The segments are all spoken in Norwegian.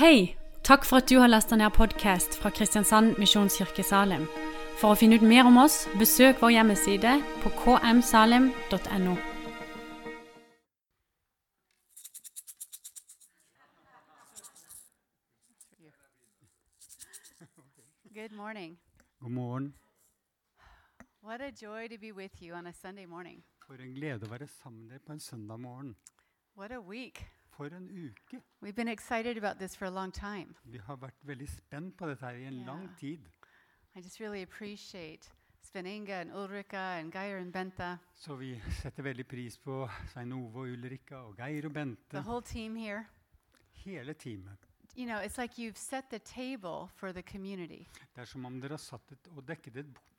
Hei! Takk for at du har lasta ned podkast fra Kristiansand Misjonskirke Salim. For å finne ut mer om oss, besøk vår hjemmeside på kmsalim.no. Good morning. God morgen. What a joy to be with you on a Sunday morning. For en glede å være sammen med deg på en søndag morgen. What a week. For en uke. We've been excited about this for a long time. Vi har vært veldig spent på dette her i en yeah. lang tid. I just really appreciate Sven Inge and Ulrika and Geir and Benta, Så vi setter veldig pris på Svein Ove og Ulrika og Geir og the Bente. whole team here. Hele teamet. You know, it's like you've set the table for the community Det er som om dere har satt et, og dekket et bord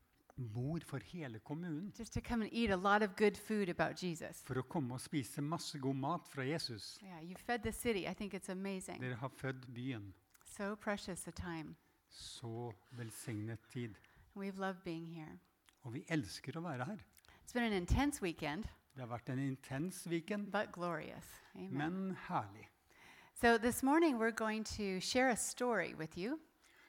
for hele kommunen. just to come and eat a lot of good food about Jesus. For å komme og spise masse god mat fra Jesus. Yeah, you fed the city. I think it's amazing. Dere har født byen. So precious a time. Så velsignet tid. We've loved being here. Og vi elsker å være her. It's been an intense weekend, Det har vært en intens weekend, but glorious. Amen. men herlig. So this morning we're going to share a story with you.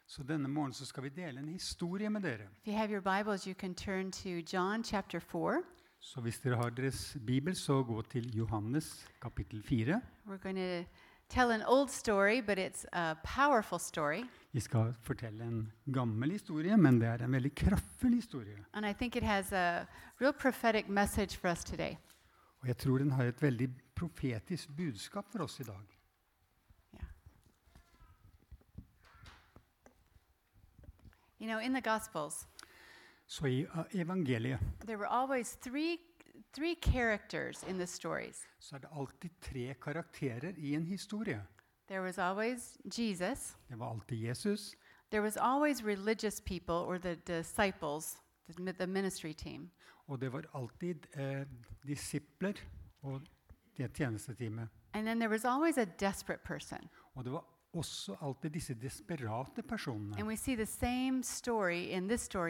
Så denne morgenen så skal vi dele en historie med dere. If you have your Bibles, you can turn to John chapter 4. Så hvis dere har deres bibel, så gå til Johannes kapittel 4. We're going to tell an old story, but it's a powerful story. Vi skal fortelle en gammel historie, men det er en veldig kraftfull historie. And I think it has a real prophetic message for us today. Og jeg tror den har et veldig profetisk budskap for oss i dag. You know, in the Gospels, uh, there were always three, three characters in the stories. så er det alltid tre karakterer i en historie. There was always Jesus, Det var alltid Jesus, there was always religious people or the disciples, the, mi- the ministry team. og det var alltid eh, disipler og det tjenesteteamet. And then there was always a desperate person. Og det var også alltid disse desperate personene. In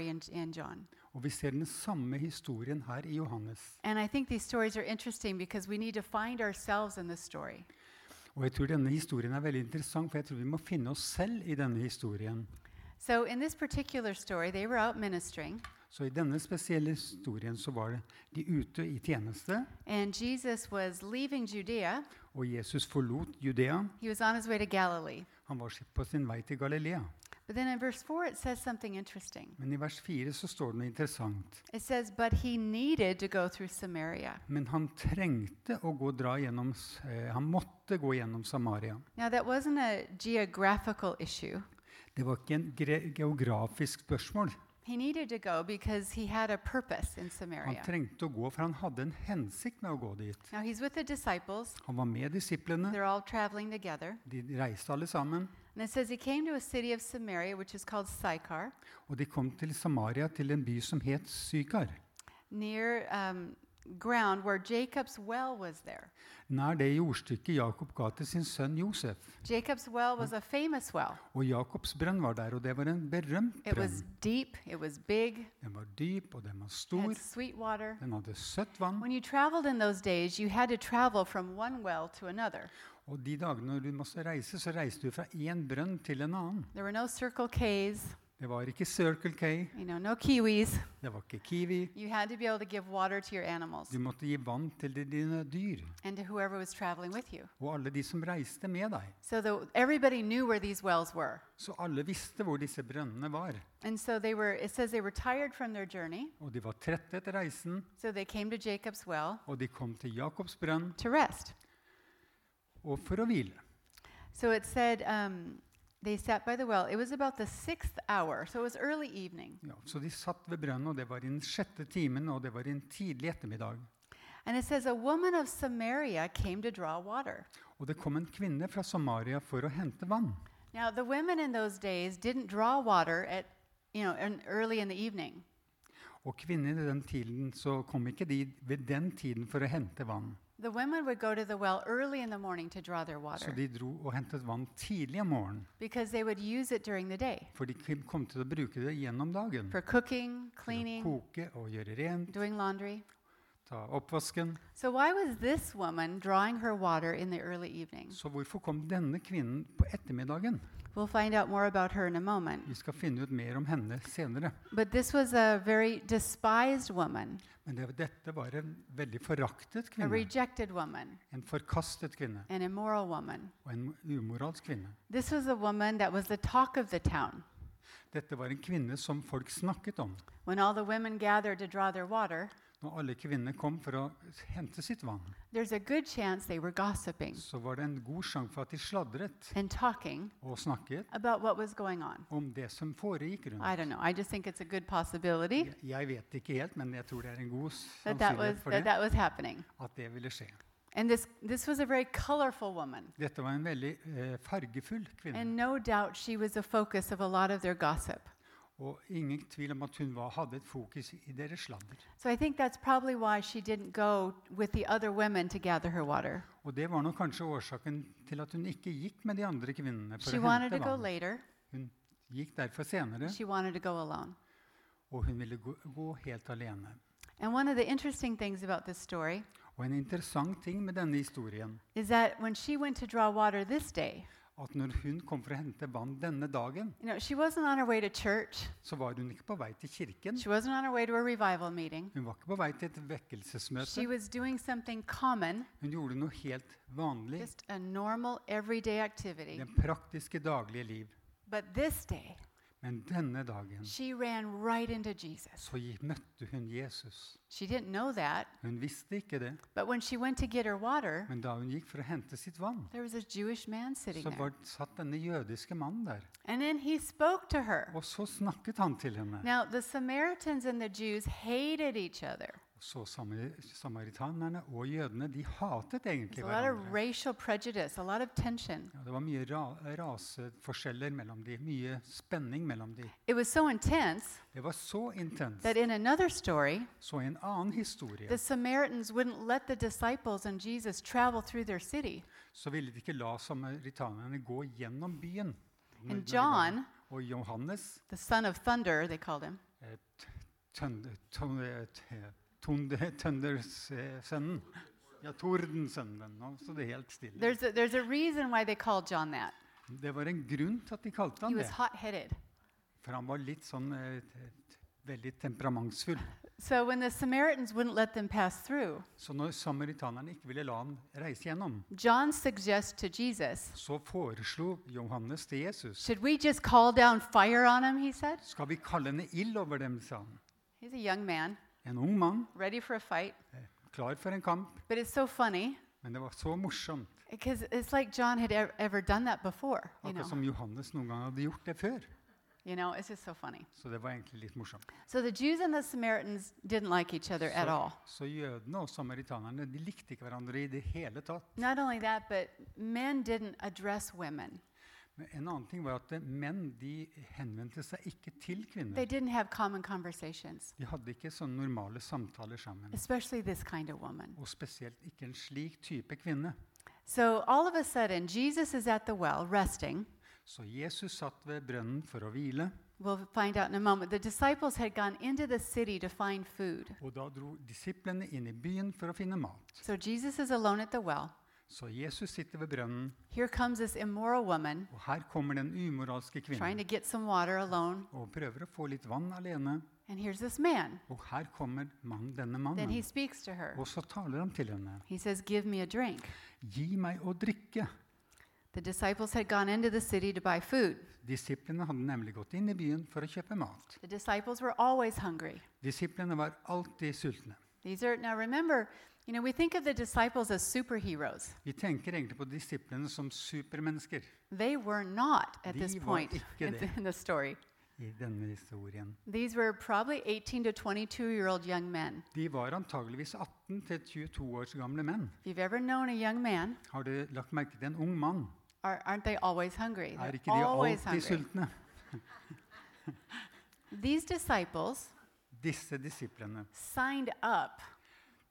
in, in Og vi ser den samme historien her i Johannes. Og jeg tror denne historien er veldig interessant, for jeg tror vi må finne oss selv i denne historien. So, in this particular story, they were out ministering, Så i denne spesielle historien så var det de ute i tjeneste, and Jesus was leaving Judea. Og Jesus forlot Judea. He was on his way to Galilee. Han var på sin vei til Galilea. In verse 4, it says something interesting. Men i vers 4 så står det noe interessant. Says, But he needed to go through Samaria. Men han trengte å gå dra gjennom, eh, han måtte gå gjennom Samaria. Now, that wasn't a geographical issue. Det var ikke en geografisk spørsmål. He needed to go because he had a purpose in Han Samaria. trengte å gå, for han hadde en hensikt med å gå dit. Now, he's with the disciples. Han var med disiplene. They're all traveling together. De reiste alle sammen. And it says he came to a city of Samaria, which is called Sychar, Og de kom til Samaria, til en by som het Sykar. near um, ground where Jacob's well was there. Nær det jordstykket Jakob ga til sin sønn Josef. Jacob's well was a famous well. Og Jakobs brønn var der, og det var en berømt It was brønn. deep, it was big, Den var dyp, og den var it stor. had sweet water. Den hadde søtt vann. When you traveled in those days, you had to travel from one well to another. Og de dagene når du måtte reise, så reiste du fra én brønn til en annen. There were no Circle K's, Det var ikke Circle K, you know, no Kiwis. det var ikke Kiwi. You had to be able to give water to your animals Du måtte gi vann til dine dyr and to whoever was traveling with you. og alle de som reiste med deg. So the, everybody knew where these wells were. Så alle visste hvor disse brønnene var. And so they were, it says they were tired from their journey. Og de var trette etter reisen, So they came to Jacob's well og de kom til Jakobs brønn to rest. og for å hvile. So it said um, they sat by the well. It was about the sixth hour, so it was early evening. Ja, så de satt ved brønnen, og det var i den sjette timen, og det var i en tidlig ettermiddag. And it says a woman of Samaria came to draw water. Og det kom en kvinne fra Samaria for å hente vann. Now, the women in those days didn't draw water at, you know, in, early in the evening. Og kvinner i den tiden så kom ikke de ved den tiden for å hente vann. The women would go to the well early in the morning to draw their Så de dro og hentet vann tidlig om morgenen. because they would use it during the day For de kom- til å bruke det gjennom dagen. for cooking, cleaning, koke og gjøre rent, doing laundry. Ta oppvasken. So, why was this woman drawing her water in the early evening? Så hvorfor kom denne kvinnen på ettermiddagen? We'll find out more about her in a moment. Vi skal finne ut mer om henne senere. But this was a very despised woman, Men det, dette var en veldig foraktet a kvinne. rejected woman, En forkastet kvinne an immoral woman. og en umoralsk kvinne. This was a woman that was the talk of the town. Dette var en kvinne som folk snakket om. When all the women gathered to draw their water, Når alle kvinnene kom for å hente sitt vann, så var det en god sjanse for at de sladret og snakket om det som foregikk rundt. Jeg- Jeg vet ikke helt, men jeg tror det er en god sannsynlighet for det, at det ville skje. And this, this was a very colorful woman. Dette var en veldig eh, fargefull kvinne. And no doubt she was the focus of a lot of their gossip. Og ingen tvil om at hun var, hadde et fokus i deres sladder. So I think that's probably why she didn't go with the other women to gather her water. Og det var nok kanskje årsaken til at hun ikke gikk med de andre kvinnene for She å wanted hente to go vann. later. Hun gikk derfor senere, She wanted to go alone. og hun ville gå, gå helt alene. And one of the interesting things about this story Og en interessant ting med denne historien, is that when she went to draw water this day, at når hun kom for å hente vann denne dagen, you know, she wasn't on her way to church. så var hun ikke på vei til kirken. She wasn't on her way to a revival meeting. Hun var ikke på vei til et She vekkelsesmøte. was doing something common, Hun gjorde noe helt vanlig. just a normal everyday activity. Det praktiske daglige liv. But this day, Men denne dagen she ran right into Jesus. så gi- møtte hun Jesus. She didn't know that, Hun visste ikke det, but when she went to get her water, men da hun gikk for å hente sitt vann, there was a Jewish man sitting så there. var, satt denne jødiske mannen der. And then he spoke to her. Og så snakket han til henne. Now, the Samaritans and the Jews hated each other. Så samaritanerne og jødene de hatet egentlig hverandre. Ja, det var mye ra raseforskjeller mellom de, mye spenning mellom de. So intense Det var så intenst. that in story, Så i en annen historie så ville de ikke la samaritanerne gå gjennom byen. And John, Og Johannes, the son of thunder, they called him, Tøndersønnen Ja, Tordensønnen. Nå står det helt stille. there's a, there's a reason why they called John that. Det var en grunn til at de kalte He han was det. hot headed. For han var litt sånn eh, t- t- veldig temperamentsfull. So when the Samaritans wouldn't let them pass through, Så når samaritanerne ikke ville la ham reise gjennom, John suggests to Jesus, så foreslo Johannes til Jesus Should we just call down fire on him? He said. Skal vi kalle ned ild over dem, sa han. He's a young man, En ung mann, ready for a fight. eh, klar for en kamp. But it's so funny Men det var så morsomt. because it's like John had ever, ever done that before. You know, som Johannes noen gang hadde gjort det før. you know, it's just so funny. Så det var egentlig litt morsomt. So the Jews and the Samaritans didn't like each other at Så, all. så jødene og samaritanerne de likte ikke hverandre i det hele tatt. Not only that, but men didn't address women. Men en annen ting var at eh, menn de henvendte seg ikke til They kvinner. didn't have common conversations, De hadde ikke sånne normale samtaler sammen. especially this kind of woman. Og spesielt ikke en slik type kvinne. So all of a sudden, Jesus is at the well resting. Så Jesus satt ved brønnen for å hvile. We'll find out in a moment. The disciples had gone into the city to find food. Og da dro disiplene inn i byen for å finne mat. So Jesus is alone at the well. Så Jesus sitter ved brønnen, Here comes this immoral woman og her kommer den umoralske trying kvinnen get some water alone. og prøver å få litt vann alene. And here's this man. Og her kommer mann, denne Then mannen. speaks to her. Og så taler han til henne. He says, Give me a drink. Gi meg å drikke. The disciples had gone into the city to buy food. Disiplene hadde nemlig gått inn i byen for å kjøpe mat. The disciples were always hungry. Disiplene var alltid sultne. These are now remember, you know, we think of the disciples as superheroes. Vi tenker egentlig på disiplene som supermennesker They were not at this De var point ikke in the, det. in the story. i denne historien. These were probably 18 to 22 year old young men. De var antageligvis 18 til 22 års gamle menn. If you've ever known a young man, Har du lagt merke til en ung mann? are, aren't they always hungry? Er They're ikke de always alltid hungry. sultne? These disciples Disse disiplene signed up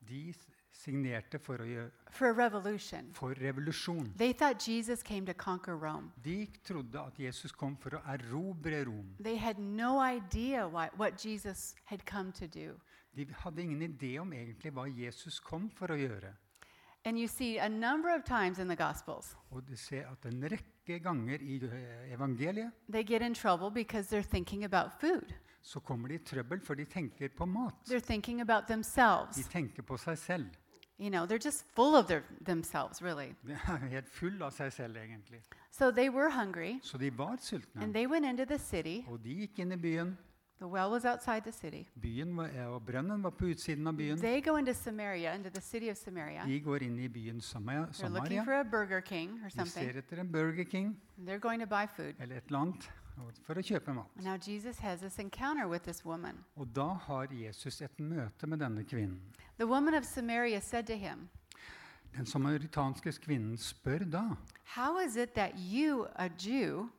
de s- signerte for, å gjøre, for revolution. for revolusjon. They thought Jesus came to conquer Rome. De trodde at Jesus kom for å erobre Rom. They had no idea why, what Jesus had come to do. De hadde ingen idé om egentlig hva Jesus kom for å gjøre. And you see a number of times in the Gospels, Og du ser at en rekke ganger i eh, evangeliet they get in trouble because they're thinking about food. så kommer de i trøbbel, for de tenker på mat. They're thinking about De tenker på seg selv. You know, they're just full of their, themselves, really. Helt full av seg selv, egentlig. So they were hungry, Så de var sultne. and they went into the city. Og de gikk inn i byen. The well was outside the city. Byen var, eh, og brønnen var på utsiden av byen. They go into Samaria, into the city of Samaria. De går inn i byen Samaria. They're looking Samaria. for a Burger King or De something. ser etter en Burger King They're going to buy food. eller et eller annet og- for å kjøpe mat. Now Jesus has this encounter with this woman. Og da har Jesus et møte med denne kvinnen. The woman of Samaria said to him, Den samaritanske kvinnen spør da How is it that you, a Jew,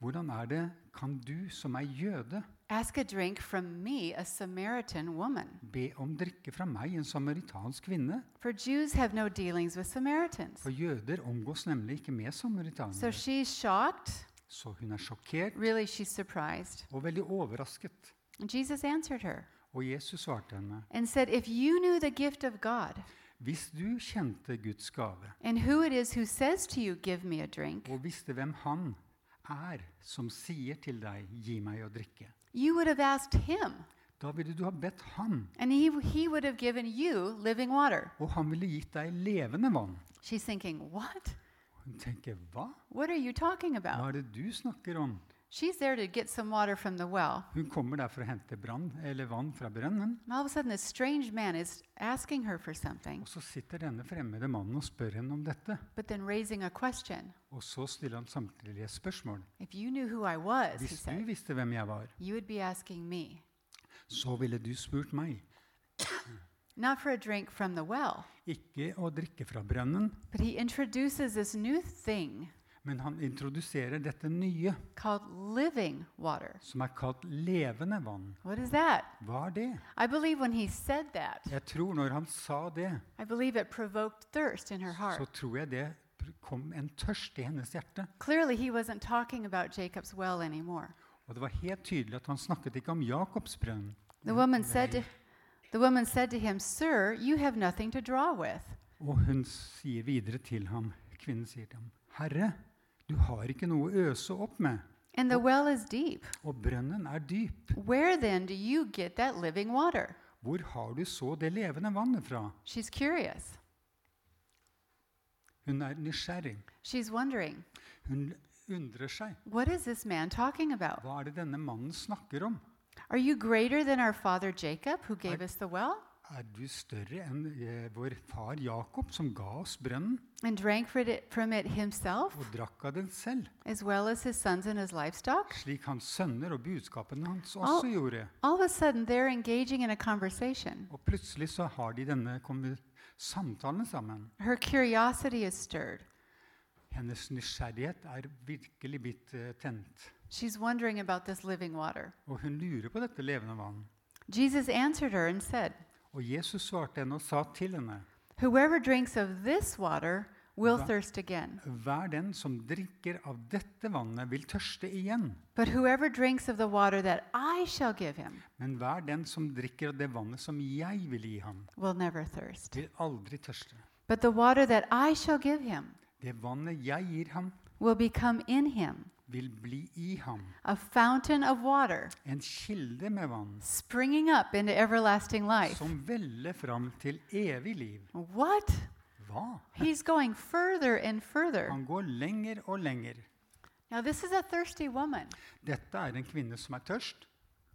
hvordan er det kan du som er jøde, ask a drink from me, a Samaritan woman? be om drikke fra meg, en samaritansk kvinne? For Jews have no dealings with Samaritans. For jøder omgås nemlig ikke med So samaritanere. she's shocked. Så hun er sjokkert Really, she's surprised. og veldig overrasket. And Jesus answered her Og Jesus svarte henne, and said, If you knew the gift of God hvis du kjente Guds gave, and who it is who says to you, Give me a drink, og visste hvem han er som sier til deg, gi meg å drikke, you would have asked him, da ville du ha bedt han, and he, he would have given you living water. og han ville gitt deg levende vann. She's thinking, What? Hun tenker, hva? What are you talking Hva about? er det du snakker om? She's there to get some water from the well. Hun kommer der for å hente brann, eller vann fra brønnen, And all of a sudden, this strange man is asking her for something, og så sitter denne fremmede mannen og spør henne om dette. but then raising a question. Og så stiller han samtidig et spørsmål. If you knew who I was, he Hvis du said, visste hvem jeg var, you would be asking me, så ville du spurt meg. Not for a drink from the well. Ikke å drikke fra brønnen, But he introduces this new thing men han introduserer dette nye, called living water. som er kalt levende vann. What is that? Hva er det? I believe when he said that, Jeg tror når han sa det, I believe it provoked thirst in her så heart. tror jeg det kom en tørst i hennes hjerte. Clearly, he wasn't talking about Jacob's well anymore. Og det var helt tydelig at han snakket ikke om Jakobs brønn. The woman said to, the woman said to him, Sir, you have nothing to draw with. Og hun sier videre til ham, kvinnen sier til ham, Herre, du har ikke noe å øse opp med, And the well is deep. og brønnen er dyp. Where then do you get that living water? Hvor har du så det levende vannet fra? She's curious. Hun er nysgjerrig. She's wondering, Hun undrer seg. What is this man talking about? Hva er det denne mannen snakker om? Are you greater than our father Jacob, who gave us the well Er du større enn eh, vår far Jakob, som ga oss brønnen and drank from it, from it himself, og drakk av den selv, as well as his sons and his livestock? slik hans sønner og budskapene hans også gjorde? All of a sudden, they're engaging in a conversation. Og plutselig så har de denne konver- samtalen sammen. Her curiosity is stirred. Hennes nysgjerrighet er virkelig blitt eh, tent. She's wondering about this living water. Og hun lurer på dette levende vann. Jesus answered her and said, Og Jesus svarte henne og sa til henne, Whoever drinks of this water will Hva- thirst again. hver den som drikker av dette vannet, vil tørste igjen. But whoever drinks of the water that I shall give him Men hver den som drikker av det vannet som jeg vil gi ham, will never thirst. vil aldri tørste. But the water that I shall give him Det vannet jeg gir ham, will become in him vil bli i ham. a fountain of water En kilde med vann springing up into everlasting life. som veller fram til evig liv. What? Hva? He's going further and further. Han går lenger og lenger. Now, this is a thirsty woman, Dette er en kvinne som er tørst.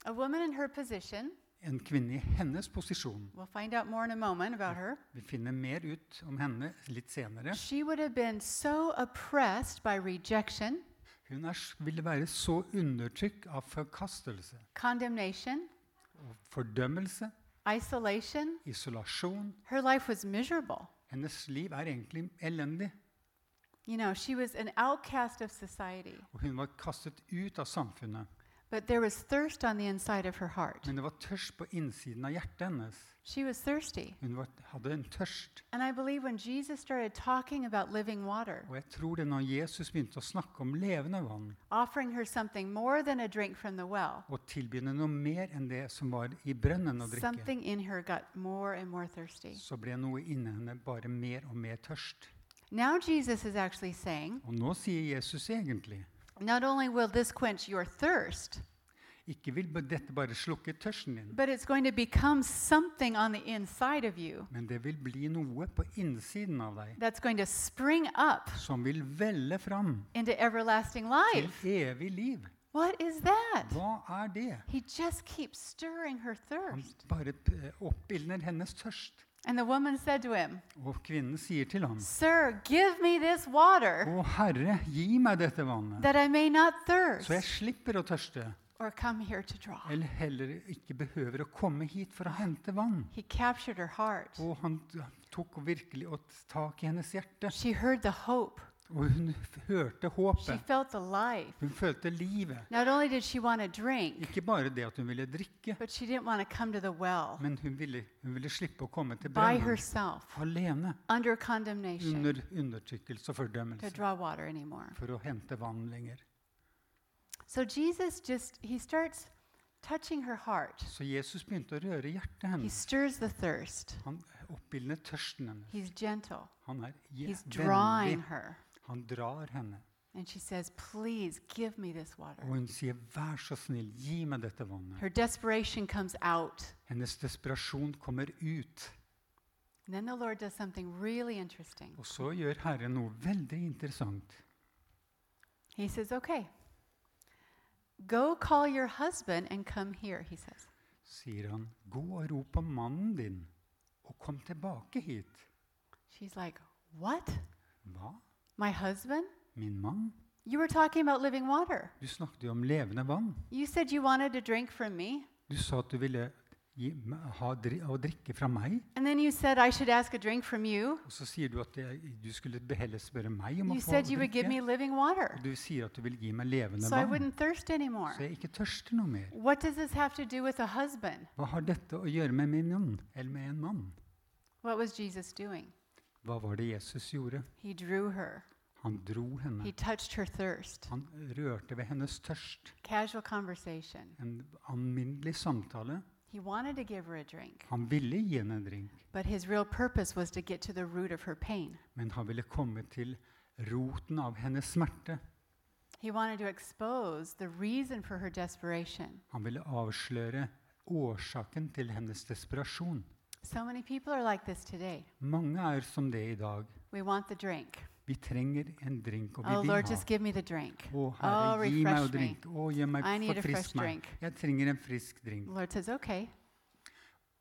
a woman in her position. En kvinne i hennes posisjon. We'll find out more in a moment about her. Vi finner mer ut om henne litt senere. She would have been so oppressed by rejection, Hun er, ville være så undertrykt av forkastelse, condemnation, og fordømmelse, isolation. isolasjon. Her life was miserable. Hennes liv er egentlig elendig. You know, she was an outcast of society. Og hun var kastet ut av samfunnet. But there was thirst on the inside of her heart. Men det var tørst på innsiden av hjertet hennes. She was thirsty. Hun var, hadde en tørst. And I believe when Jesus started talking about living water, Og jeg tror det når Jesus begynte å snakke om levende vann, offering her something more than a drink from the well, og henne noe mer enn det som var i brønnen å drikke, something in her got more and more thirsty. så ble noe inni henne bare mer og mer tørst. Now Jesus is actually saying, Og nå sier Jesus egentlig not only will this quench your thirst, ikke vil dette bare slukke tørsten din, but it's going to become something on the inside of you men det vil bli noe på innsiden av deg that's going to spring up som vil velle fram into everlasting til evig liv. What is that? Hva er det? He just keeps stirring her Han thirst. bare eh, oppildner hennes tørst. And the woman said to him, Og kvinnen sier til ham, Sir, give me this water Å Herre, gi meg dette vannet, that I may not så jeg slipper å tørste, or come here to draw. eller heller ikke behøver å komme hit for å hente vann. He captured her heart. Og han tok virkelig tak i hennes hjerte, She heard the hope. Og hun hørte She håpet. felt the life. Hun følte livet. Not only did she want a drink, Ikke bare det at hun ville drikke, but she didn't want to come to the well men hun ville, hun ville slippe å komme til by brønnen herself alene, under condemnation under undertrykkelse og to fordømmelse, draw water anymore. for å hente vann lenger. So Jesus just, he starts touching her heart. Så Jesus begynte å røre hjertet He hennes. stirs the thirst. Han tørsten hennes. He's gentle. Han er je- He's drawing vennlig. her. Han drar henne. And she says, Please give me this water. Og hun sier, 'Vær så snill, gi meg dette vannet'. Her desperation comes out. Hennes desperasjon kommer ut. And then the Lord does something really interesting. Og så gjør Herren noe veldig interessant. He says, Okay, go call your husband and come here, he says. Sier han, 'Gå og rop på mannen din, og kom tilbake hit'. She's like, What? Hva? My husband? Min mann? You were talking about living water. Du snakket jo om levende vann. You said you wanted a drink from me. Du sa at du ville gi, ha dri, å drikke fra meg. And then you said I should ask a drink from you. Og så sier du at jeg, du skulle heller spørre meg om You å få said you would give me drikke. living water. Og du sier at du vil gi meg levende So I vann. wouldn't thirst anymore. Så jeg ikke tørster noe mer. What does this have to do with a husband? Hva har dette å gjøre med min mann, eller med en mann? What was Jesus doing? Hva var det Jesus gjorde? He drew her, Han dro he touched her thirst. Han rørte ved hennes tørst. Casual conversation. En alminnelig samtale. He wanted to give her a drink, Han ville gi henne en drink, but his real purpose was to get to the root of her pain. men han ville komme til roten av hennes smerte. He wanted to expose the reason for her desperation. Han ville avsløre årsaken til hennes desperasjon. So many people are like this today. Mange er som det i dag. We want the drink. Vi trenger en drink, og vi Oh, vil Lord, ha. just give me the drink. Å, Oh, Herre, gi meg å drink. Å, gi meg I need a forfrisk fresh meg. drink. Jeg trenger en frisk drink. Lord says, okay,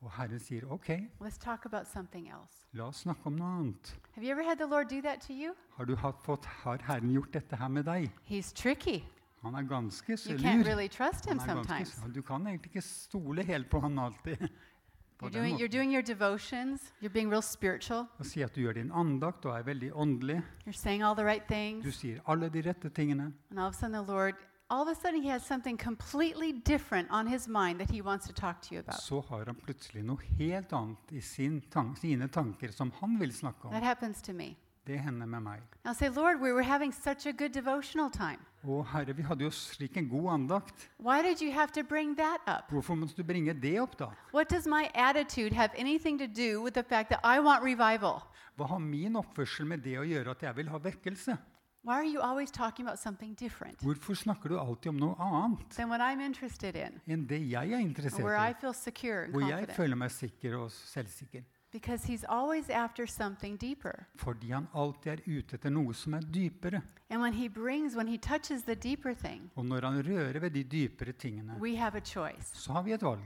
Og Herren sier, OK, let's talk about something else. la oss snakke om noe annet. Have you ever had the Lord do that to you? Har, du hatt, fått, har Herren gjort dette her med deg? He's tricky. Han er ganske så You can't really trust him Han er ganske, sometimes. så- du kan egentlig ikke stole helt på han alltid. På You're den doing, you're doing your devotions, you're being real spiritual, Og si at du gjør din andakt og er veldig åndelig. you're saying all the right Du sier alle de rette tingene. and all of a sudden the Lord, all of a sudden he has something completely different on his mind that he wants to talk to you about. Så har han plutselig noe helt annet i sin tank, sine tanker som han vil snakke om. That happens to me. Det hender med meg. I'll say, Lord, we were having such a good devotional time. Å Herre, vi hadde jo slik en god andakt. Why did you have to bring that up? Hvorfor måtte du bringe det opp, da? What does my attitude have anything to do with the fact that I want revival? Hva har min oppførsel med det å gjøre at jeg vil ha vekkelse? Why are you always talking about something different Hvorfor snakker du alltid om noe annet than what I'm interested in, enn det jeg er interessert where I i? feel secure and Hvor jeg confident? føler meg sikker og selvsikker. Because he's always after something deeper. Fordi han alltid er ute etter noe som er dypere. And when he brings, when he touches the deeper thing, Og når han rører ved de dypere tingene, we have a choice. så har vi et valg.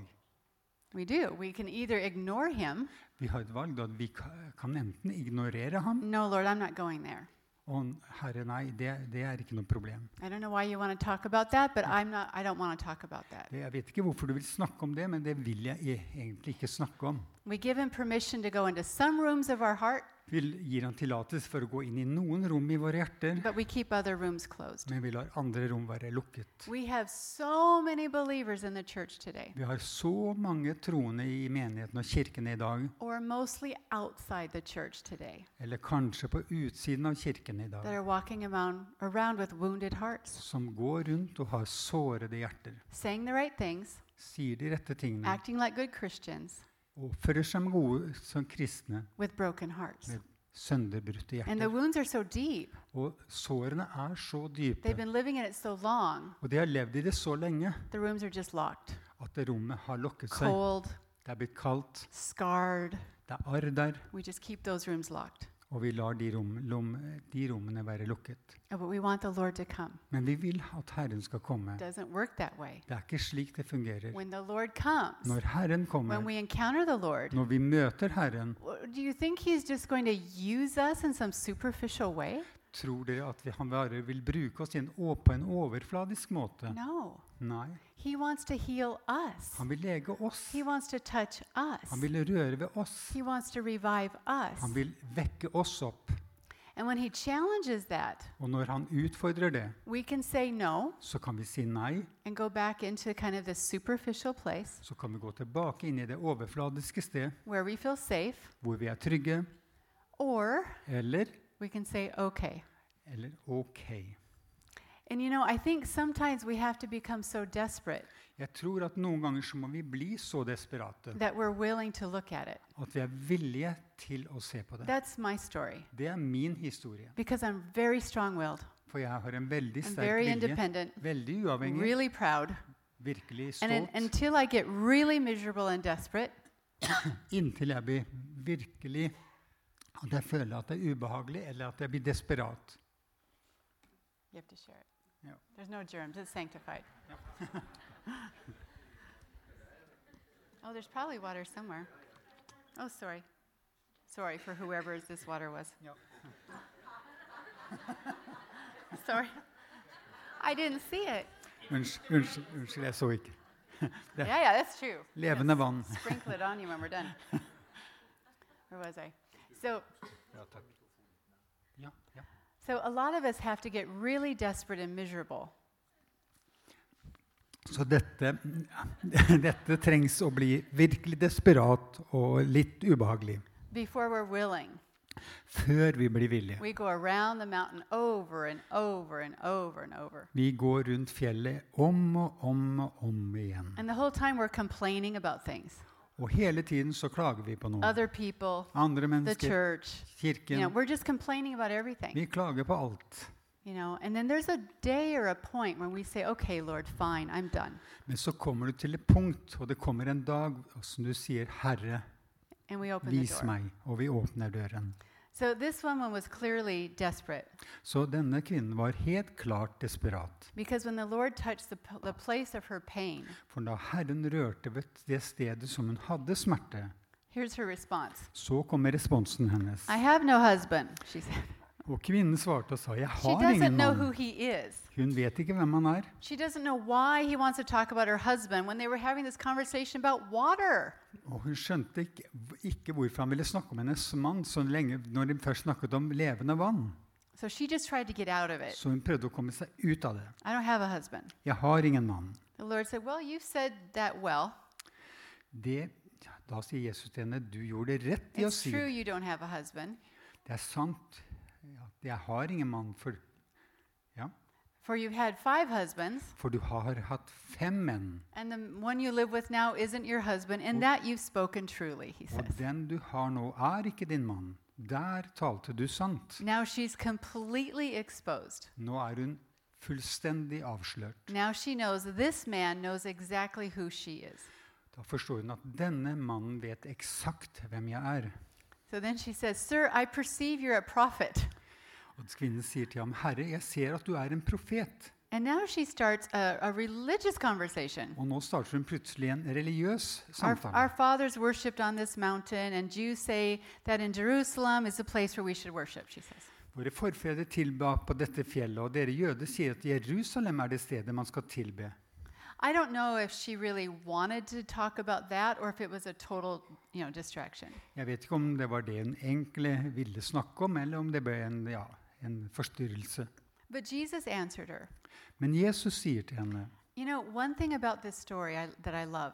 We do. We can either ignore him. Vi har et valg at vi ka- kan enten ignorere ham No, Lord, I'm not going there. Og Herre, nei, det, det er ikke noe problem. I that, not. I. Det- Jeg vet ikke hvorfor du vil snakke om det, men det vil jeg e- egentlig ikke snakke om. We give him permission to go into some rooms of our heart, Vi gir han tillatelse for å gå inn i noen rom i våre hjerter, men vi lar andre rom være lukket. Vi har så mange troende i menigheten og kirkene i dag, eller kanskje på utsiden av kirken i dag, som går rundt og har sårede hjerter, the right things, sier de rette tingene. Acting like good Christians, oppfører seg som gode som kristne med sønderbrutte hjerter. so. Og sårene er så dype, so long. og de har levd i det så lenge at rommet har lukket seg. cold, Det er blitt kaldt, scarred. det er arr der, Og vi lar de, rom, lom, de rommene være lukket. Men vi vil at Herren skal komme. Det er ikke slik det fungerer. Comes, Når Herren kommer, Lord, når vi møter Herren, tror dere at vi, han bare vil bruke oss i en, på en overfladisk måte? No. Nei. He wants to heal us. Han vil lege oss. He wants to touch us. Han vil røre ved oss. He wants to revive us. Han vil vekke oss opp. And when He challenges that, Og når han utfordrer det, we can say no så kan vi si nei. and go back into kind of the superficial place Så kan vi gå tilbake inn i det overfladiske sted where we feel safe, hvor vi er trygge. or Eller we can say, okay. eller OK. And you know, I think sometimes we have to become so desperate Jeg tror at noen ganger så må vi bli så desperate that we're willing to look at it. at vi er villige til å se på det. That's my story Det er min historie. because I'm very strong willed, For jeg har en veldig I'm sterk very vilje. independent, Veldig uavhengig. really proud. Virkelig And stolt. until I get really miserable and desperate, Inntil jeg blir virkelig At jeg føler at det er ubehagelig, eller at jeg blir desperat. you have to share it. Yeah. There's no germs, it's sanctified. oh, there's probably water somewhere. Oh, sorry. Sorry for whoever this water was. Sorry. I didn't see it. Unnskyld, unnskyld, unnskyld, jeg så ikke. Yeah, yeah, that's true. Levende vann. Sprinkle it on you when we're done. Where was I? So, Ja, takk. Ja, ja. So a lot of us have to get really desperate and miserable Så dette, dette trengs å bli virkelig desperat og litt ubehagelig before we're willing. før vi blir villige. We go around the mountain over and over and over and over. Vi går rundt fjellet om og om og om igjen. And the whole time we're complaining about things Og hele tiden så klager vi på noe. other people, Andre the mennesker, church. You know, kirken. we're just complaining about everything. Vi klager på alt. You know, and then there's a day or a point when we say, okay, Lord, fine, I'm done. Men så kommer du til et punkt, og det kommer en dag som du sier, 'Herre, And we open the vis door. meg', og vi åpner døren. So this woman was clearly desperate Så denne kvinnen var helt klart desperat. because when the Lord touched the, the place of her pain, For da Herren rørte ved det stedet som hun hadde smerte, here's her response så kommer responsen hennes. I have no husband, she said. Og kvinnen svarte og sa, 'Jeg har ingen mann'. Hun vet ikke hvem han er. She doesn't know why he wants to talk about her husband when they were having this conversation about water. Og hun skjønte ikke, ikke hvorfor han ville snakke om hennes mann så lenge når de først snakket om levende vann. So she just tried to get out of it. Så hun prøvde å komme seg ut av det. I don't have a husband. 'Jeg har ingen mann'. Said, Well, said well. Det, da sier Jesus til henne, 'Du gjorde rett i å si det. you don't have a husband, Det er sant jeg har ingen mann, for, ja, for you've had five husbands, for du har hatt fem menn. and the one you live with now isn't your husband, and that you've spoken truly, he Og says. den du har nå, er ikke din mann. Der talte du sant. Now she's completely exposed. Nå er hun fullstendig avslørt. Now she knows this man knows exactly who she is. Da forstår hun at denne mannen vet eksakt hvem jeg er. So then she says, Sir, I perceive you're a prophet. Og kvinnen sier til ham, 'Herre, jeg ser at du er en profet.' And now she starts a, a religious conversation. Og nå starter hun plutselig en religiøs Our, samtale. our fathers worshipped on this mountain, and Jews say that in Jerusalem is the place where we should worship, she says. Våre forfedre tilba på dette fjellet, og dere jøder sier at Jerusalem er det stedet man skal tilbe. I don't know if she really wanted to talk about that or if it was a total, you know, distraction. Jeg vet ikke om det var det hun egentlig ville snakke om, eller om det ble en, ja, en forstyrrelse. But Jesus answered her. Men Jesus sier til henne You know, one thing about this story I, that I love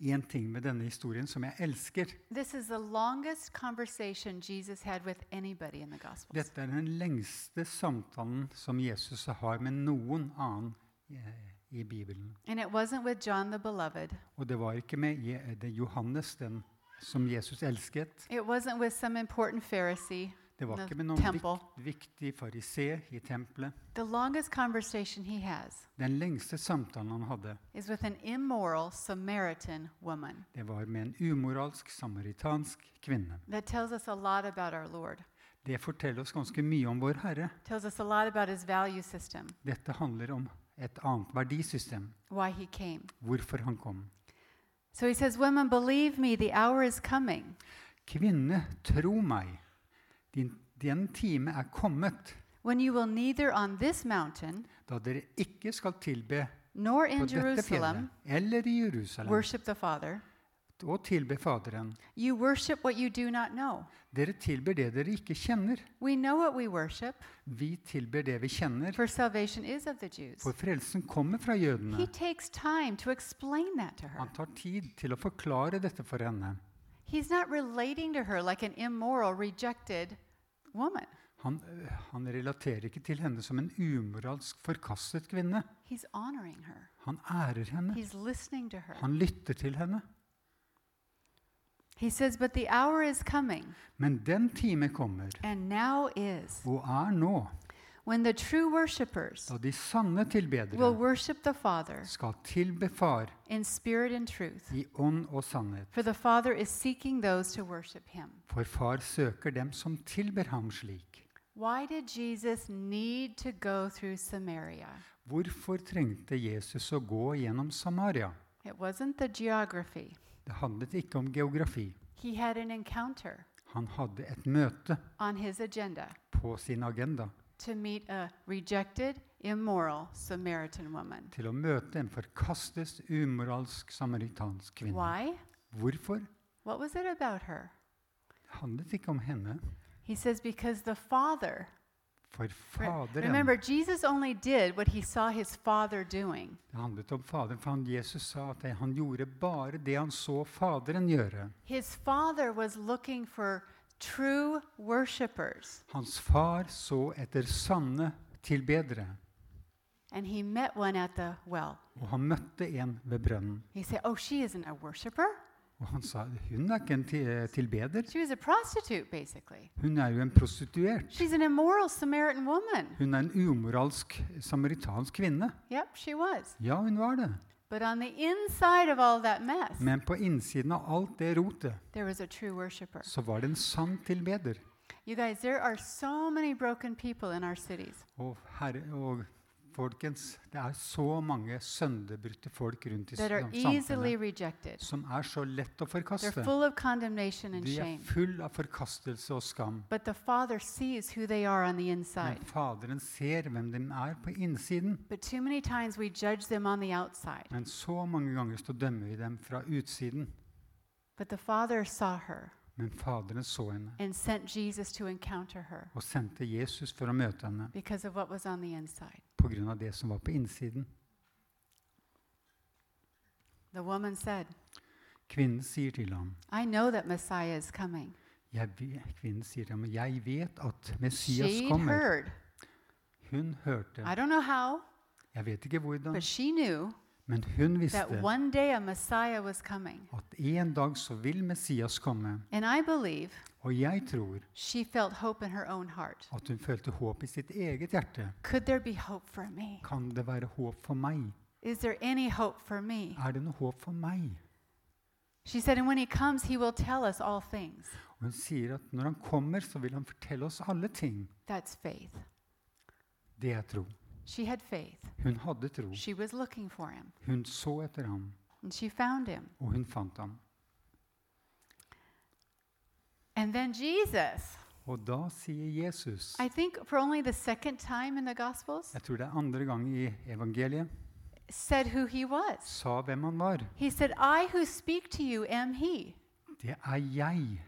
en ting med denne historien som jeg elsker. this is the longest conversation Jesus had with anybody in the Gospels. Dette er den lengste samtalen som Jesus har med noen annen eh, i Bibelen. And it wasn't with John the Beloved, Og det var ikke med Johannes, den som Jesus elsket. it wasn't with some important Pharisee. Det var ikke med noen temple. vik, viktig farisee i tempelet. Den lengste samtalen han hadde, woman. det var med en umoralsk samaritansk kvinne. Det forteller oss ganske mye om vår Herre. Dette handler om et annet verdisystem. Hvorfor han kom. So han sier, Women, believe me, the hour is coming Kvinne, tro meg, din, den time er kommet when you will neither on this mountain da dere ikke skal tilbe nor på in dette Jerusalem fjellet eller i Jerusalem worship the Father. og tilbe Faderen. You worship what you do not know. Dere tilber det dere ikke kjenner. We know what we worship, Vi tilber det vi kjenner, for salvation is of the Jews. for frelsen kommer fra He jødene. takes time to explain that to her. Han tar tid til å forklare dette for henne. He's not relating to her like an immoral, rejected woman. Han, han relaterer ikke til henne som en umoralsk, forkastet kvinne. He's honoring her, Han ærer henne. Han lytter til henne. Says, But the hour is coming, Men den time kommer, and now is, og er nå, when the true worshippers da de sanne will tilbedere worship the Father skal tilbe Far in spirit and truth. i ånd og sannhet. For the Father is seeking those to worship him. For Far søker dem som tilber ham slik. Why did Jesus need to go through Samaria? Hvorfor trengte Jesus å gå gjennom Samaria? It wasn't the geography. Det handlet ikke om geografi. He had an encounter Han hadde et møte on his agenda på sin agenda to meet a rejected, immoral Samaritan woman. til å møte en forkastet, umoralsk samaritansk kvinne. Why? Hvorfor? What was it about her? Handlet ikke om henne. He says, Because the Father. For Re- Faderen. Remember, Jesus only did what he saw his Father doing. Det handlet om Faderen, for han, Jesus sa at han gjorde bare det han så Faderen gjøre. His Father was looking for true worshipers, Hans far så etter sanne tilbedere, and he met one at the well. og han møtte en ved brønnen. He said, Oh, she isn't a. Og han sa hun er ikke en tilbeder, She was a prostitute, basically. hun er jo en prostituert. She's an immoral Samaritan woman. Hun er en umoralsk samaritansk kvinne. Yep, she was. Ja, hun var det. But on the inside of all that mess, Men på innsiden av alt det rotet there was a true worshiper. så var det en sann tilbeder. You guys, there are so many broken people in our cities. Og, herre, og folkens, det er så mange sønderbrutte folk rundt i samfunnet som er så lett å forkaste. De er full av forkastelse og skam. Men. Faderen ser hvem de er på innsiden. Men så mange ganger så dømmer vi dem fra utsiden. But the Father saw her Men Faderen så henne and sent Jesus to encounter her og sendte Jesus for å møte henne because of what was on the inside. pga. det som var på innsiden. The woman said, Kvinnen sier til ham I know that Messiah is coming. jeg, Kvinnen sier til ham, jeg vet at Messias She'd kommer. heard. Hun hørte. I don't know how, Jeg vet ikke hvordan, but she knew men hun visste that one day a Messiah was coming. at en dag så vil Messias komme. And I believe Og jeg tror she felt hope in her own heart. at hun følte håp i sitt eget hjerte. Could there be hope for me? Kan det være håp for meg? Is there any hope for me? Er det noe håp for meg? She said, And when he comes, he will tell us all things. Og hun sier at når han kommer, så vil han fortelle oss alle ting. That's faith. Det er tro. She had faith. Hun hadde tro. She was looking for him, Hun så etter ham, and she found him. og hun fant ham. And then Jesus, Og da sier Jesus I think for only the second time in the Gospels, Jeg tror det er andre gang i evangeliet. said who he was. sa hvem han var. He said, I who speak to you am he. Det er jeg,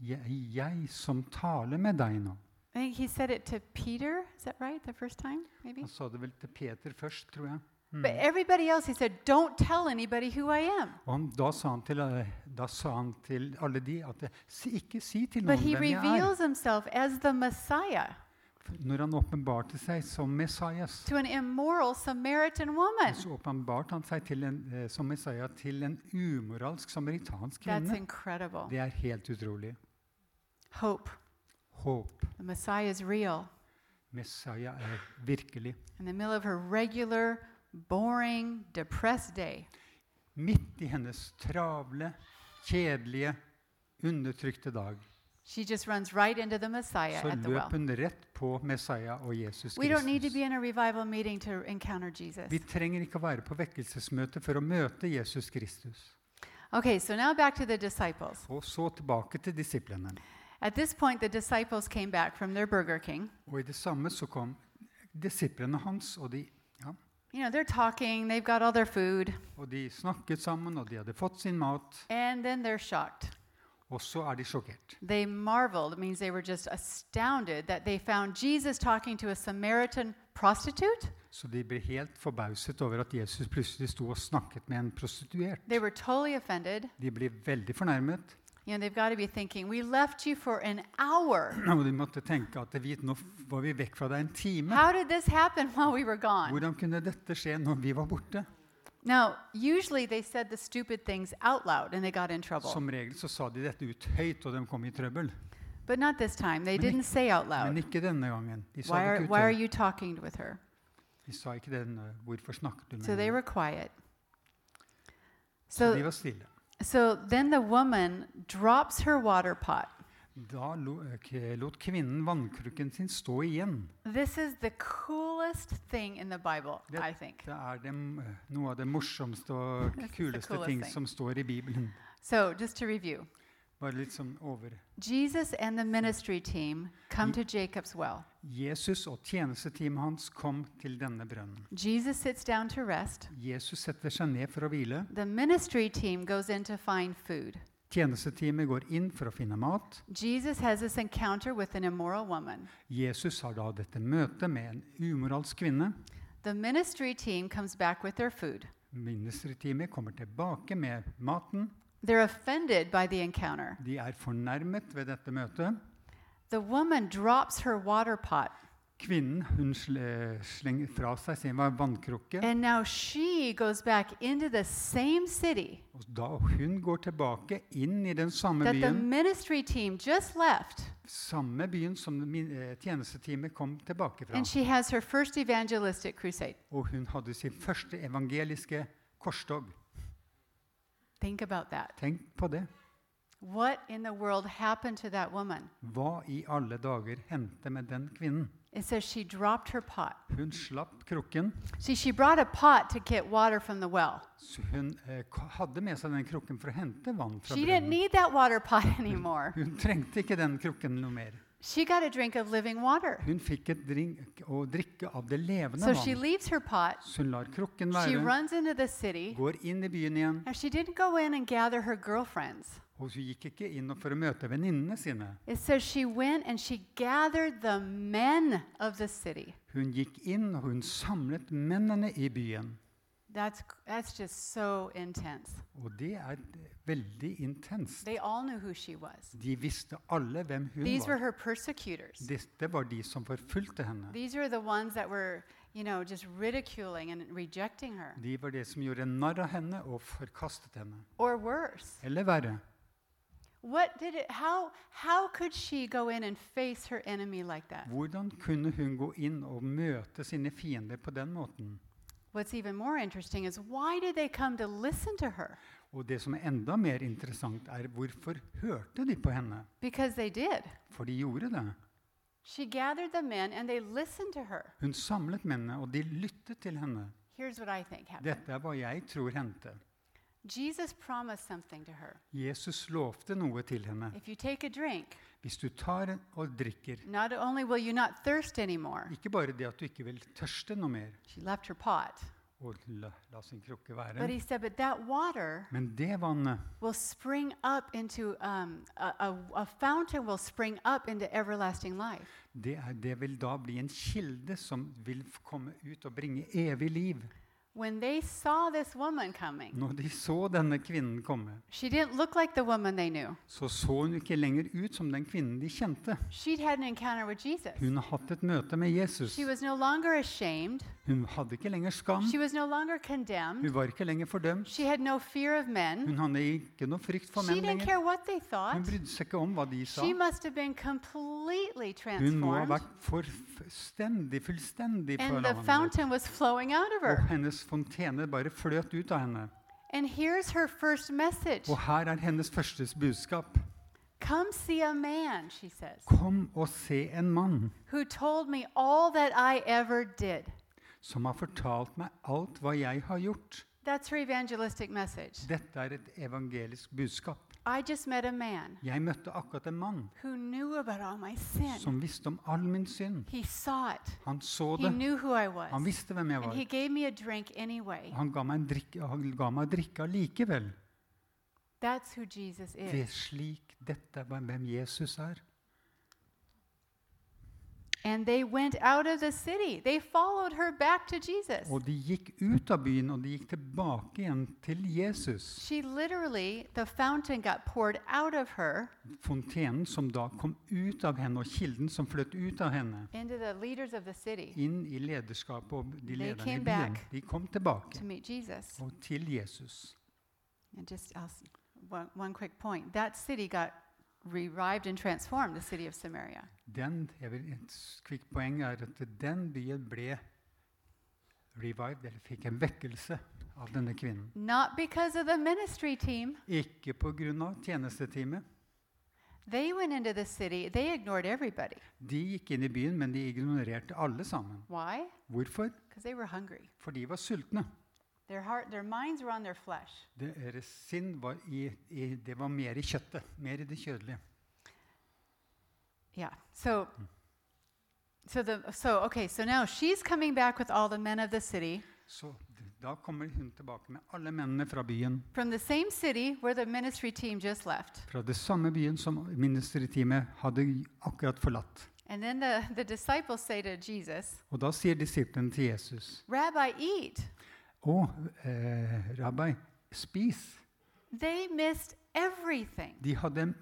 jeg, jeg som taler med deg nå. I think he said it to Peter. Is that right? The first time, maybe? Han sa det vel til Peter først, tror jeg. But everybody else, he said, Don't tell anybody who I am. Og han, da, sa han til, da sa han til alle de at eh, ikke si til But noen he hvem jeg er. reveals himself as the Messiah Når han åpenbarte seg som Messias, to an immoral Samaritan woman. så åpenbarte han seg til en, eh, som Messiah til en umoralsk samaritansk That's kvinne. incredible. Det er helt utrolig. Hope. Håp. The Messiah is real. Messiah er virkelig. In the middle of her regular, boring, depressed day, Midt i hennes travle, kjedelige, undertrykte dag she just runs right into the Messiah så at the løp well. hun rett på Messiah og Jesus We don't need to Kristus. be in a revival meeting to encounter Jesus. Vi trenger ikke å være på vekkelsesmøte for å møte Jesus Kristus. Okay, so now back to the disciples. Og så tilbake til disiplene. At this point, the disciples came back from their Burger King. Og i det samme så kom disiplene hans, og de, ja, You know, they're talking, they've got all their food, og de snakket sammen, og de hadde fått sin mat. and then they're shocked. Og så er de sjokkert. They marveled. It means they were just astounded that they found Jesus talking to a Samaritan prostitute. Så de ble helt forbauset over at Jesus plutselig sto og snakket med en prostituert. They were totally offended. De ble veldig fornærmet, You know, they've got to be thinking, we left you for an hour. og de måtte tenke at vi, nå var vi vekk fra deg en time. How did this happen while we were gone? Hvordan kunne dette skje når vi var borte? Now, usually they said the stupid things out loud and they got in trouble. Som regel så sa de dette ut høyt, og de kom i trøbbel. But not this time. They Men didn't say out Men ikke denne gangen. De sa, Why det are, ikke ut why are you talking with her? de sa ikke den, eh, hvorfor snakket du med So they henne? were quiet. Så de So, var stille. So then the woman drops her water pot. Da eh, lot kvinnen vannkrukken sin stå igjen. This is the coolest thing in the Bible, Det- I think. Det er det, noe av det morsomste og kuleste ting thing. som står i Bibelen. So, just to review Bare litt sånn over. Jesus and the ministry team come to Jacob's well. Jesus og tjenesteteamet hans kom til denne brønnen. Jesus sits down to rest. Jesus setter seg ned for å hvile. The ministry team goes in to find food. Tjenesteteamet går inn for å finne mat. Jesus has this encounter with an immoral woman. Jesus har da dette møtet med en umoralsk kvinne. The ministry team comes back with their food. Ministerteamet kommer tilbake med maten. They're offended by the encounter. De er fornærmet ved dette møtet. The woman drops her water pot, Kvinnen hun slenger fra seg sin vannkrukke. and now she goes back into the same city Og da hun går tilbake inn i den samme that the byen, ministry team just left, samme byen som eh, tjenesteteamet kom tilbake fra. and she has her first evangelistic crusade. Og hun hadde sin første evangeliske korstog. Think about that. Tenk på det. What in the world happened to that woman? Hva i alle dager hendte med den kvinnen? It says she dropped her pot. Hun slapp krukken. See, she brought a pot to get water from the well. Så hun eh, hadde med seg den krukken for å hente vann fra She didn't brønnen. need that water pot anymore. Hun trengte ikke den krukken noe mer. She got a drink of living water. Hun fikk et drink å drikke av det levende So she vann. leaves her pot. Så hun lar krukken She være, runs into the city. går inn i byen igjen. Now, she didn't go in and gather her girlfriends. Og hun gikk ikke inn for å møte venninnene sine. It says she went and she gathered the men of the city. Hun gikk inn og hun samlet mennene i byen. That's, that's just so intense. Og det er veldig intenst. De visste alle hvem hun These var. Dette var de som forfulgte henne. Were you know. De var det som gjorde narr av henne og forkastet henne. Eller verre. What did it how how could she go in and face her enemy like that? Hvordan kunne hun gå inn og møte sine fiender på den måten? What's even more interesting is why did they come to listen to her? Og det som er enda mer interessant, er hvorfor hørte de på henne? Because they did. For de gjorde det. She gathered the men and they listened to her. Hun samlet mennene, og de lyttet til henne. Here's what I think happened. Dette er hva jeg tror hendte. Jesus promised something to her. Jesus lovte noe til henne. If you take a drink, Hvis du tar en- og drikker, not only will you not thirst anymore, ikke bare det at du ikke vil tørste noe mer, og la, la sin krukke But være. he said, But that water Men det vannet will spring up into um, a, a, a fountain, will spring up into everlasting life. det, er, det vil da bli en kilde som vil komme ut og bringe evig liv. When they saw this woman coming, Når de så denne kvinnen komme, she didn't look like the woman they knew. så så hun ikke lenger ut som den kvinnen de kjente. She'd had an encounter with Jesus. Hun har hatt et møte med Jesus. She was no longer ashamed. Hun hadde ikke lenger skam. She was no longer condemned. Hun var ikke lenger fordømt. She had no fear of men. Hun hadde ikke noe frykt for She menn didn't lenger. care what they thought. Hun brydde seg ikke om hva de sa. She must have been completely Hun må ha vært fullstendig, fullstendig forandret. Og hennes fontene bare fløt ut av henne. And here's her first message Og her er hennes første budskap. Come see a man, she says, Kom og se en mann who told me all that I ever did. som har fortalt meg alt hva jeg har gjort. That's her evangelistic message. Dette er et evangelisk budskap. I just met a man Jeg møtte akkurat en mann who knew about all my sin. som visste om all min synd. He saw it. Han så He det. knew who I Han visste hvem jeg var. he gave me a drink anyway. Han ga meg, en drikk, han ga meg drikke allikevel. That's who Jesus Det er slik dette er hvem Jesus er. And they went out of the city. They followed her back to Jesus. Og de gikk ut av byen, og de gikk tilbake igjen til Jesus. She literally, the fountain got poured out of her Fontenen som da kom ut av henne, og kilden som fløt ut av henne, into the leaders of the city inn i lederskapet og de They lederne i came byen. back. De kom tilbake to meet Jesus. og til Jesus. And just I'll one, one quick point that city got revived and transformed, the city of Samaria. Den, vil, et kvikt poeng er at den byen ble revived, eller fikk en vekkelse av denne kvinnen. Not because of the ministry team. Ikke pga. tjenesteteamet. They went into the city, they ignored everybody. De gikk inn i byen, men de ignorerte alle sammen. Why? Hvorfor? They were hungry. For de var sultne. Their, heart, their minds were on their flesh. Deres sinn var, i, i, det var mer i kjøttet, mer i det kjødelige. Yeah. So, so the so okay. So now she's coming back with all the men of the city Så d- da kommer hun tilbake med alle mennene fra byen. from the same city where the ministry team just left. Fra det samme byen som ministerteamet hadde akkurat forlatt. And then the, the disciples say to Jesus, Og da sier disiplene til Jesus Rabbi, eat. Å, eh, rabbi, spis. They missed everything. De hadde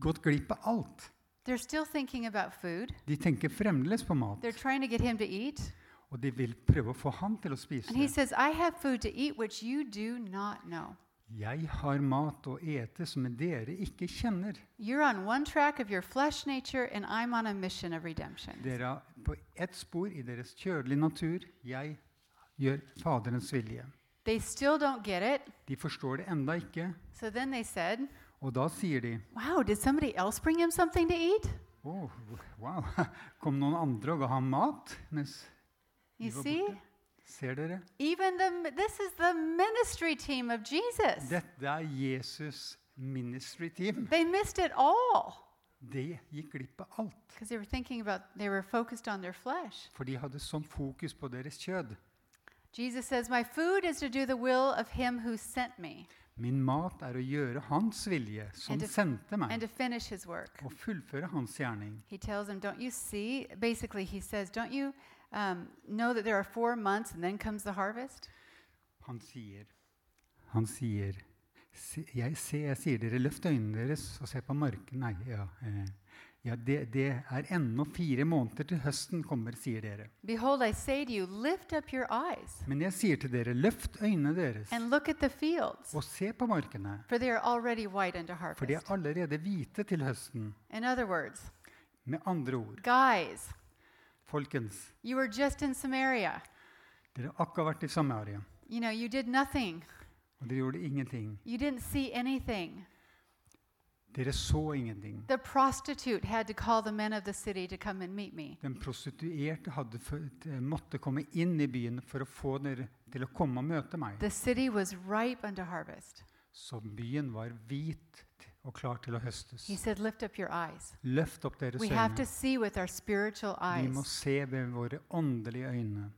gått glipp av alt. They're still thinking about food. De tenker fremdeles på mat, They're trying to get him to eat. og de vil prøve å få han til å spise. And he says, I have food to eat which you do not know. Jeg har mat å ete som dere ikke kjenner. Nature. Dere er på ett spor i deres kjødelige natur. Jeg gjør Faderens vilje. De forstår det enda ikke, So said, og da sier de Wow, did somebody else bring him something to eat? Oh, wow, kom noen andre og ga ham mat? Mens de var borte. Ser dere? Even the this is the ministry team of Jesus. Dette er Jesus ministry team. They missed it all De gikk glipp av alt. they were about they were focused on their flesh. For de hadde sånn fokus på deres kjød. Jesus says, "My food is to do the will of him who sent me Min mat er å gjøre hans vilje, som to- sendte meg, to finish his work." og fullføre hans gjerning. He tells them, "Don't you see?" Basically, he says, "Don't you um, know that there are four months and then comes the harvest?" Han sier, han sier «Se- jeg, se, jeg sier dere, løft øynene deres og se på marken. Nei, ja, eh, ja det, det er ennå fire måneder til høsten kommer, sier dere. Behold, I say to you, lift up your eyes Men jeg sier til dere, løft øynene deres and look at the fields, og se på markene, for they are already white unto for de er allerede hvite til høsten. In other words, Med andre ord, guys, folkens, you were just in Samaria. dere har akkurat vært i Samaria, You know, you did nothing. og dere gjorde ingenting. You didn't see anything. Dere så ingenting. The prostitute had to call the men of the city to come and meet me. Den prostituerte hadde måtte komme inn i byen for å få dere til å komme og møte meg. The city was ripe unto harvest. Så byen var hvit og klar til å høstes. He said, Lift up your eyes. Løft opp deres We have to see with our spiritual Vi må se ved våre åndelige øyne.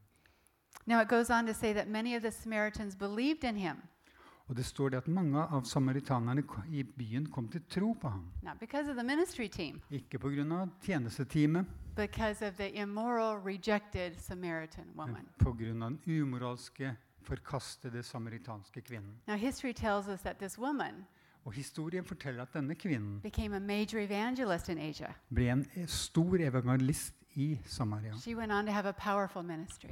Now, it goes on to say that many of the Samaritans believed in him, Og det står det at mange av samaritanerne i byen kom til tro på ham. Ikke pga. tjenesteteamet, men pga. den umoralske, forkastede samaritanske kvinnen. Now, history tells us that this woman Og historien forteller at denne kvinnen ble en stor evangelist i Samaria.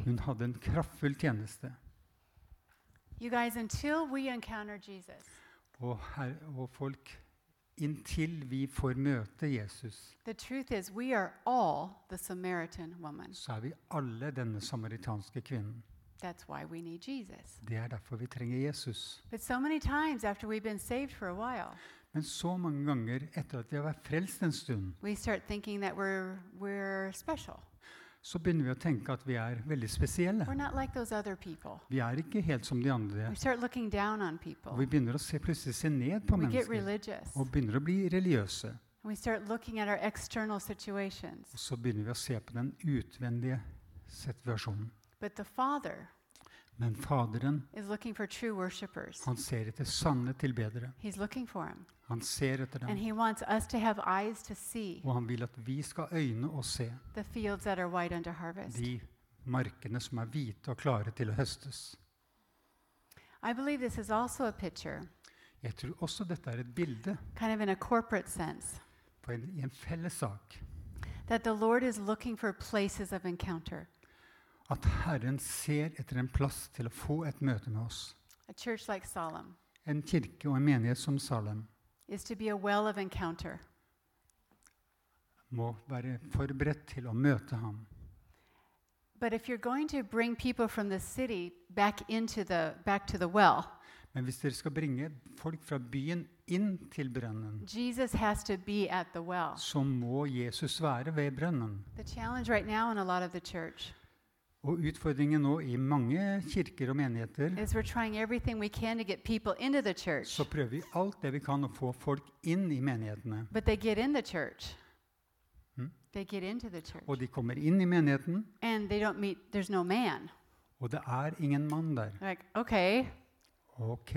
Hun hadde en kraftfull tjeneste. You guys, until we encounter Jesus, Og, her, og folk, inntil vi får møte Jesus, the truth is we are all the Samaritan woman. så er vi alle denne samaritanske kvinnen. That's why we need Jesus. Det er derfor vi trenger Jesus. But so many times after we've been saved for a while, Men så mange ganger etter at vi har vært frelst en stund, we start thinking that we're, we're special. Så begynner vi å tenke at vi er veldig spesielle. Like. Vi er ikke helt som de andre. Og vi begynner å se, plutselig se ned på We mennesker og begynner å bli religiøse. Og så begynner vi å se på den utvendige situasjonen. But the Father Men Faderen, han ser etter sanne tilbedere. Han ser etter dem. Og han vil at vi skal øyne og se de markene som er hvite og klare til å høstes. Jeg tror også dette er et bilde kind of in a corporate sense, på en, i en felles sak. that the Lord is looking for places of encounter. At Herren ser etter en plass til å få et møte med oss. Like Solemn En kirke og en menighet som Salem well må være forberedt til å møte ham. But if you're going to bring people from the city back into the back to the well, Men hvis dere skal bringe folk fra byen inn til brønnen, Jesus has to be at the well. så må Jesus være ved brønnen. Right Og utfordringen nå i mange kirker og menigheter, så prøver vi alt det vi kan å få folk inn i menighetene. but they get in the church. They get into the church. Og de kommer inn i menigheten, And they don't meet, there's no man. og det er ingen mann der. Like, okay, Ok,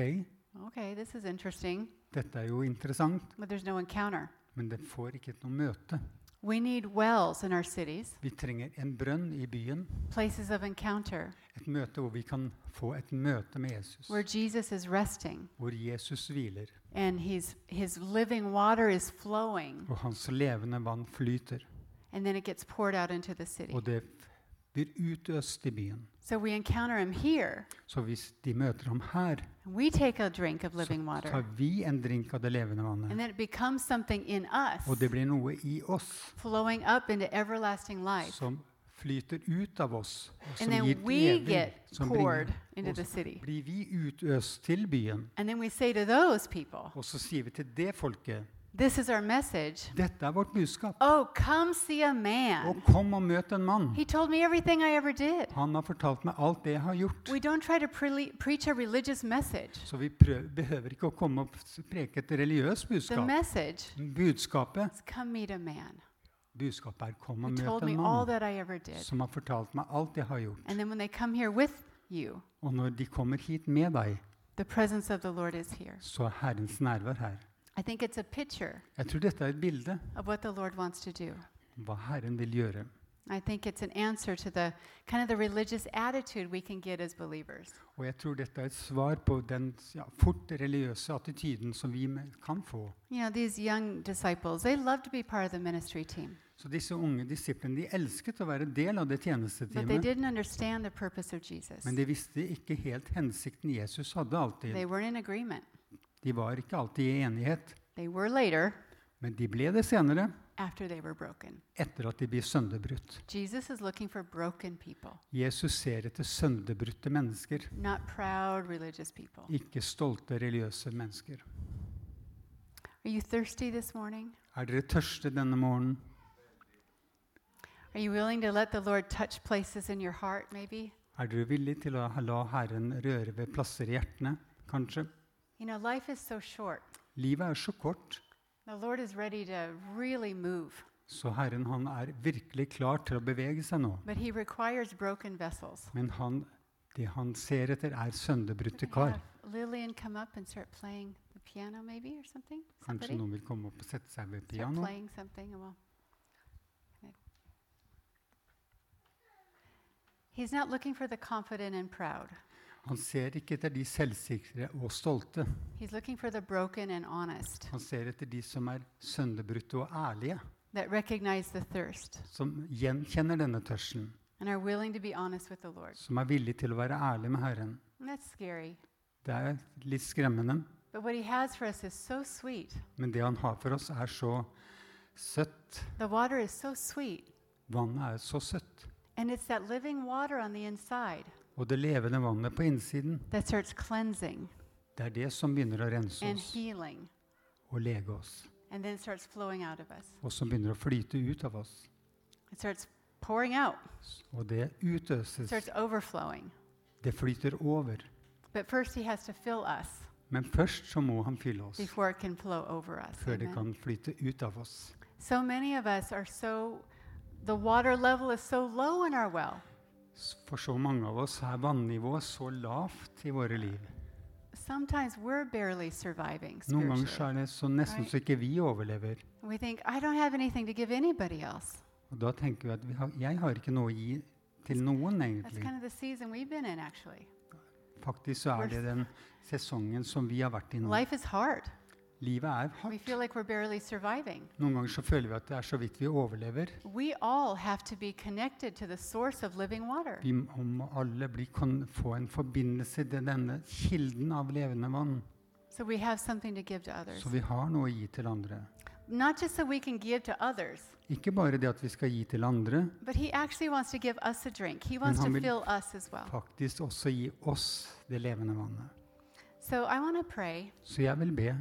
okay, this is interesting, dette er jo interessant, but there's no encounter. men det får ikke noe møte. We need wells in our cities, Vi trenger en brønn i byen, places of encounter, et møte hvor vi kan få et møte med Jesus. where Jesus is resting Hvor Jesus hviler, and he's, his living water is flowing, og hans levende vann flyter. and then it gets poured out into the city. Og det blir utøst i byen. So we encounter him here, Så hvis de møter ham her, we take a drink of så tar vi en drink av det levende and vannet. then it becomes something in us, Og det blir noe i oss flowing up into everlasting life. som flyter ut av oss, og som And gir we evig, get som poured into the så city. blir vi utøst til byen. And then we say to those people, Og så sier vi til det folket This is our message. dette er vårt budskap. Oh, come see a Og man. kom og møt en mann. He told me everything I ever did. Han har fortalt meg alt det jeg har gjort. We don't try to pre- preach a religious message. Så vi behøver ikke å komme og preke et religiøst The budskap. message Budskapet, is come meet a man budskapet er kom og møt en mann som har fortalt meg alt jeg har gjort. And then when they come here with you, Og når de kommer hit med deg, the presence of the Lord is here. så er Herrens nærvær her. I think it's a picture Jeg tror dette er et bilde of what the Lord wants to do. hva Herren vil gjøre. I think it's an answer to the kind of the religious attitude we can get as believers. Og jeg tror dette er et svar på den ja, fort religiøse attityden som vi kan få. You know, these young disciples, they love to be part of the ministry team, Så disse unge disiplene de elsket å være del av det but they tjenesteteamet, didn't understand the purpose of Jesus. men de visste ikke helt hensikten Jesus hadde They alltid. weren't in agreement. De var ikke alltid i enighet, later men de ble det senere, etter at de ble sønderbrutt. Jesus Jesus ser etter sønderbrutte mennesker, proud ikke stolte religiøse mennesker. Er dere tørste denne morgenen? Are you willing to let the Lord touch places in your heart, maybe? Er dere villig til å la Herren røre ved plasser i hjertene, kanskje? You know, life is so short. Livet er så kort, The Lord is ready to really move, så Herren han er virkelig klar til å bevege seg nå. but He requires broken vessels. Men han Det han ser etter, er sønderbrutte kar. have Lillian come up and start playing the piano, maybe, or something? Kanskje Somebody? noen vil komme opp og sette seg ved Start piano. playing something. and We'll. He's not looking for the confident and proud. Han ser ikke etter de selvsikre og stolte. He's looking for the broken and honest Han ser etter de som er sønderbrutte og ærlige, that recognize the thirst som gjenkjenner denne tørsten, and are willing to be honest with the Lord. som er villige til å være ærlige med Herren. And that's scary. Det er litt skremmende, But what he has for us is so sweet. men det han har for oss, er så søtt. The water is so sweet. Vannet er så søtt. And it's that living water on the inside Og det levende vannet på innsiden, det er det som begynner å rense oss healing. og lege oss. And then starts flowing out of us. Og som begynner å flyte ut av oss. It starts pouring out, Og det utøses. starts overflowing. Det flyter over. But first, he has to fill us Men først så må han fylle oss before it can flow over us. før det kan flyte ut av oss. So many of us are so, the water level is so low in our well. For så mange av oss er vannivået så lavt i våre liv. Sometimes we're barely surviving Noen ganger så er det så nesten så ikke vi overlever. We think, I don't have anything to give anybody else. Og da tenker vi at vi har, jeg har ikke noe å gi til noen, That's egentlig. kind of the season we've been in, actually. Faktisk så er det den sesongen som vi har vært i nå. Life is hard. Livet er hardt. like. Noen ganger så føler vi at det er så vidt vi overlever. Vi må alle bli, kon, få en forbindelse til denne kilden av levende vann. So we have something to give to others. Så vi har noe å gi til andre. Not just so we can give to others, Ikke bare det at vi skal gi til andre, but he actually wants to give us a drink. He wants han to vil- fill us as well. faktisk også gi oss det levende vannet. So I want to pray, Så jeg vil be,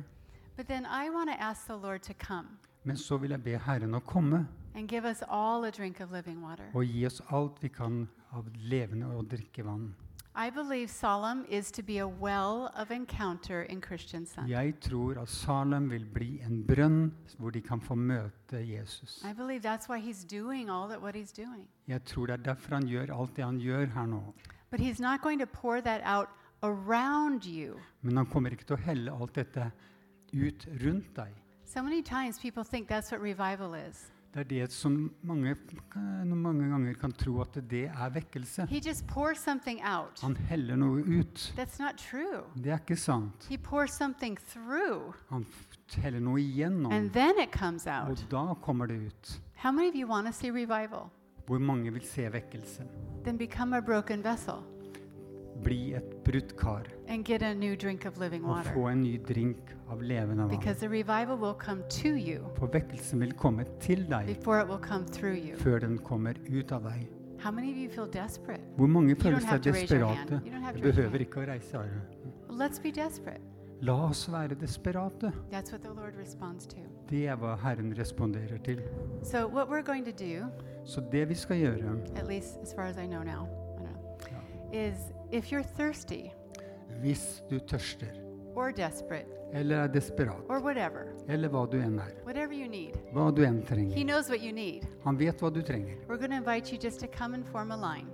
but then I want to ask the Lord to come men så vil jeg be Herren å komme and give us all a drink of living water. og gi oss alt vi kan av levende og drikkevann. I believe Solemn is to be a well of encounter in Kristiansand. Jeg tror at Salem vil bli en brønn hvor de kan få møte Jesus. I believe that's why he's doing all that what he's doing. Jeg tror det er derfor han gjør alt det han gjør her nå. But he's not going to pour that out around you. Men han kommer ikke til å helle alt dette ut rundt deg. So many times people think that's what revival is. Det er det som mange, mange ganger kan tro at det er vekkelse. Han heller noe ut. Det er ikke sant. Han heller noe igjennom, og da kommer det ut. Hvor mange vil se vekkelse? Then become a broken vessel Bli et brutt kar og få en ny drink av levende vann. For vekkelsen vil komme til deg før den kommer ut av deg. Hvor mange føler seg desperate? Your behøver ikke å reise desperate. La oss være desperate. Det er hva Herren responderer til. Så det vi skal gjøre, is if you're thirsty hvis du tørster, or desperate eller er desperat, or whatever, eller hva du enn er, whatever you need, hva du enn He knows what you need. Han vet hva du trenger. We're going to invite you just to come and form a line.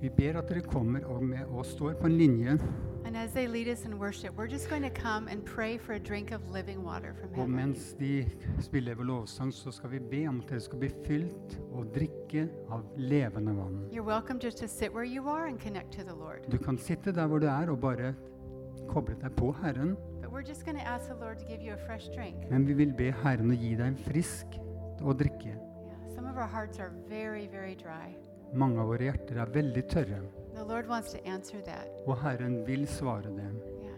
Vi ber at dere kommer og, med, og står på en linje, worship, og mens de spiller vår lovsang, så skal vi be om at dere skal bli fylt og drikke av levende vann. Du kan sitte der hvor du er og bare koble deg på Herren, men vi vil be Herren å gi deg en frisk å drikke. Yeah, some of our hearts are very, very dry. Mange av våre hjerter er veldig tørre, og Herren vil svare det. Yeah.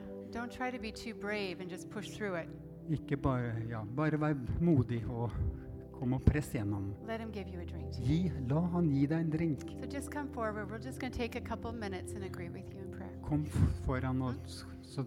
Ikke bare, ja, bare vær modig og kom og press gjennom. Gi, la han gi deg en drink. So we'll. Kom foran og så